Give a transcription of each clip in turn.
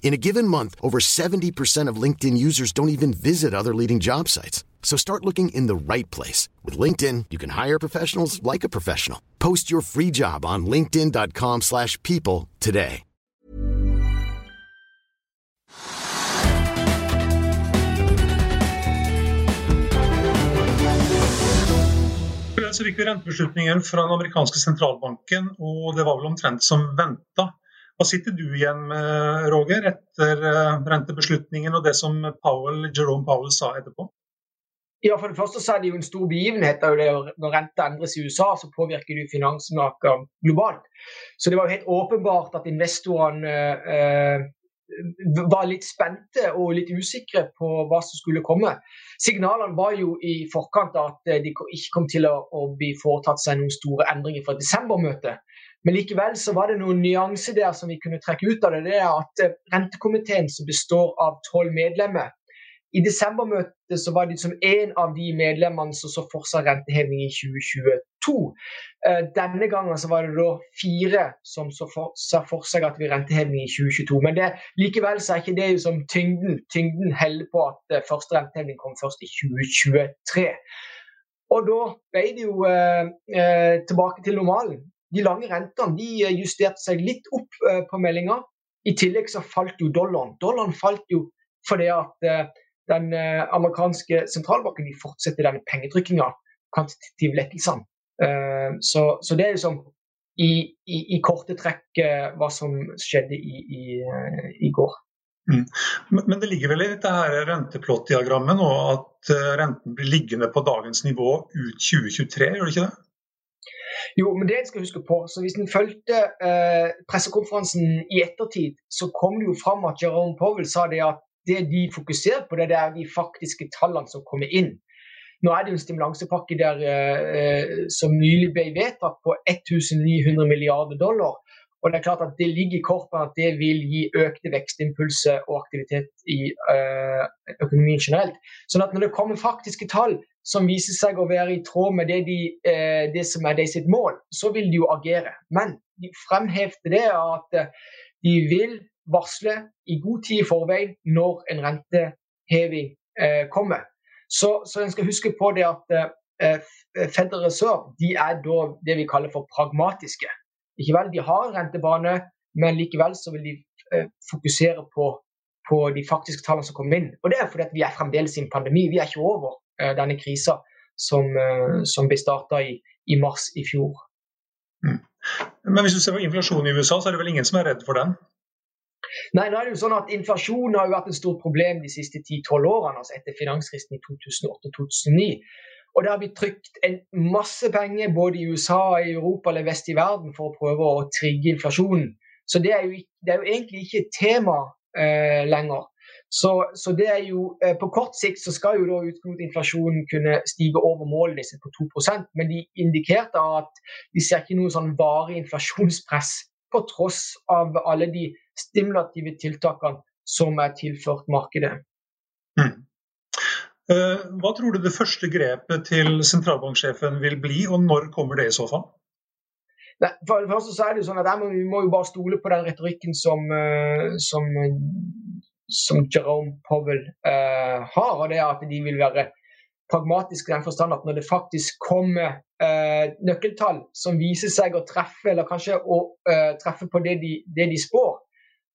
In a given month, over 70% of LinkedIn users don't even visit other leading job sites. So start looking in the right place. With LinkedIn, you can hire professionals like a professional. Post your free job on linkedin.com slash people today. Så fikk vi rentebeslutningen fra den amerikanske sentralbanken, og det var vel omtrent som venta. Hva sitter du igjen med, Roger, etter eh, rentebeslutningen og det som Powell, Jerome Powell sa etterpå? Ja, For det første så er det jo en stor begivenhet. Det når renta endres i USA, så påvirker det finansmarkedet globalt. Så det var jo helt åpenbart at investorene eh, var litt spente og litt usikre på hva som skulle komme. Signalene var jo i forkant at det de ikke kom til å bli foretatt seg noen store endringer fra desembermøtet. Men likevel så var det noen nyanser der som vi kunne trekke ut av det. Det er at eh, Rentekomiteen, som består av tolv medlemmer, i desembermøtet så var det som en av de medlemmene som så for seg renteheving i 2022. Eh, denne gangen så var det da fire som så for, sa for seg at vi renteheving i 2022. Men det, likevel så er ikke det som tyngden. Tyngden heller på at eh, første renteheving kom først i 2023. Og da ble det jo eh, tilbake til normalen. De lange rentene de justerte seg litt opp eh, på meldinga. I tillegg så falt jo dollaren. Dollaren falt jo fordi at eh, den eh, amerikanske sentralbanken de fortsetter denne pengetrykkinga, kvantitative lettelsene. Eh, så, så, det er liksom i, i, i korte trekk eh, hva som skjedde i, i går. Mm. Men det ligger vel i dette her renteplott-diagrammet nå at renten blir liggende på dagens nivå ut 2023, gjør det ikke det? Jo, men det en skal huske på, så Hvis en fulgte eh, pressekonferansen i ettertid, så kom det jo fram at Jerome Powell sa det at det de fokuserer på, det er de faktiske tallene som kommer inn. Nå er det jo en stimulansepakke der eh, som nylig ble vedtatt på 1900 milliarder dollar. Og Det er klart at det ligger i kortene at det vil gi økte vekstimpulser og aktivitet i øh, økonomien generelt. Sånn at når det kommer faktiske tall som viser seg å være i tråd med det, de, eh, det som er de sitt mål, så vil de jo agere. Men de fremhevde det at de vil varsle i god tid i forveien når en renteheving eh, kommer. Så, så, en skal huske på det at eh, Federal Reserve de er da det vi kaller for pragmatiske. Ikke vel, De har en rentebane, men likevel så vil de eh, fokusere på, på, de faktiske tallene som kommer inn. Og Det er fordi at vi er fremdeles i en pandemi. Vi er ikke over eh, denne krisa som, eh, som ble starta i, i, mars i fjor. Mm. Men hvis du ser på inflasjonen i USA, så er det vel ingen som er redd for den? Nei, nå er det jo sånn at Inflasjon har jo vært et stort problem de siste 10-12 årene, altså etter finanskrisen i 2008 2009. Og det har blitt trykt en masse penger både i USA, i Europa eller vest i verden for å prøve å trigge inflasjonen. Så det er jo, det er jo egentlig ikke et tema eh, lenger. Så, så, det er jo, eh, På kort sikt så skal jo da utgangsinflasjonen kunne stige over målet disse på 2% men de indikerte at de ser ikke noe sånn varig inflasjonspress på tross av alle de stimulative tiltakene som er tilført markedet. Mm. Eh, hva tror du det første grepet til sentralbanksjefen vil bli, og når kommer det i så fall? Nei, for det første så er det jo sånn at Vi må jo bare stole på den retorikken som, eh, som, som Jerome Powell uh, har. og det er At de vil være pragmatiske i den forstand at når det faktisk kommer uh, nøkkeltall som viser seg å treffe, eller kanskje å uh, treffe på det de, det de spår,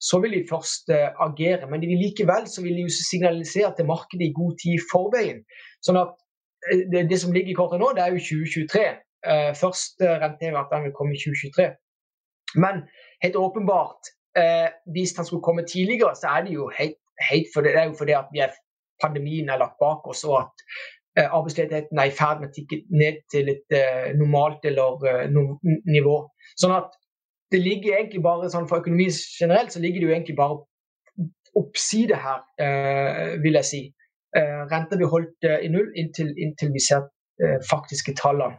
så vil de først uh, agere. Men de vil likevel så vil de signalisere til markedet i god tid i forveien. Sånn at uh, det, det, som ligger i kortet nå, det er jo 2023. Uh, første renteheving at den vil komme i 2023. Men helt åpenbart, hvis den skulle komme tidligere, så er det jo helt, helt for det, det er jo fordi at er, pandemien er lagt bak oss, og at arbeidsledigheten er i ferd med å tikke ned til et normalt eller no, nivå. Sånn at det ligger egentlig bare sånn For økonomi generelt så ligger det jo egentlig bare oppside her, eh, vil jeg si. Eh, renta blir holdt eh, i null inntil, inntil vi ser eh, faktiske tallene.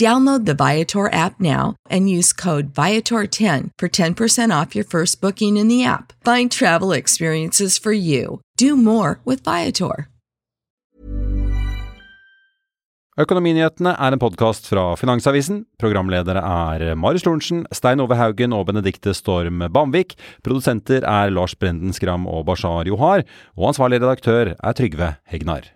Download the Viator app now and use code Viator10 for 10% off your first booking in the app. Find travel experiences for you. Do more with Viator. Økonominyhetene er en podkast fra Finansavisen. Programledere er Marius Lorentzen, Stein Ove Haugen og Benedikte Storm Bamvik. Produsenter er Lars Brenden Skram og Bashar Johar. Og ansvarlig redaktør er Trygve Hegnar.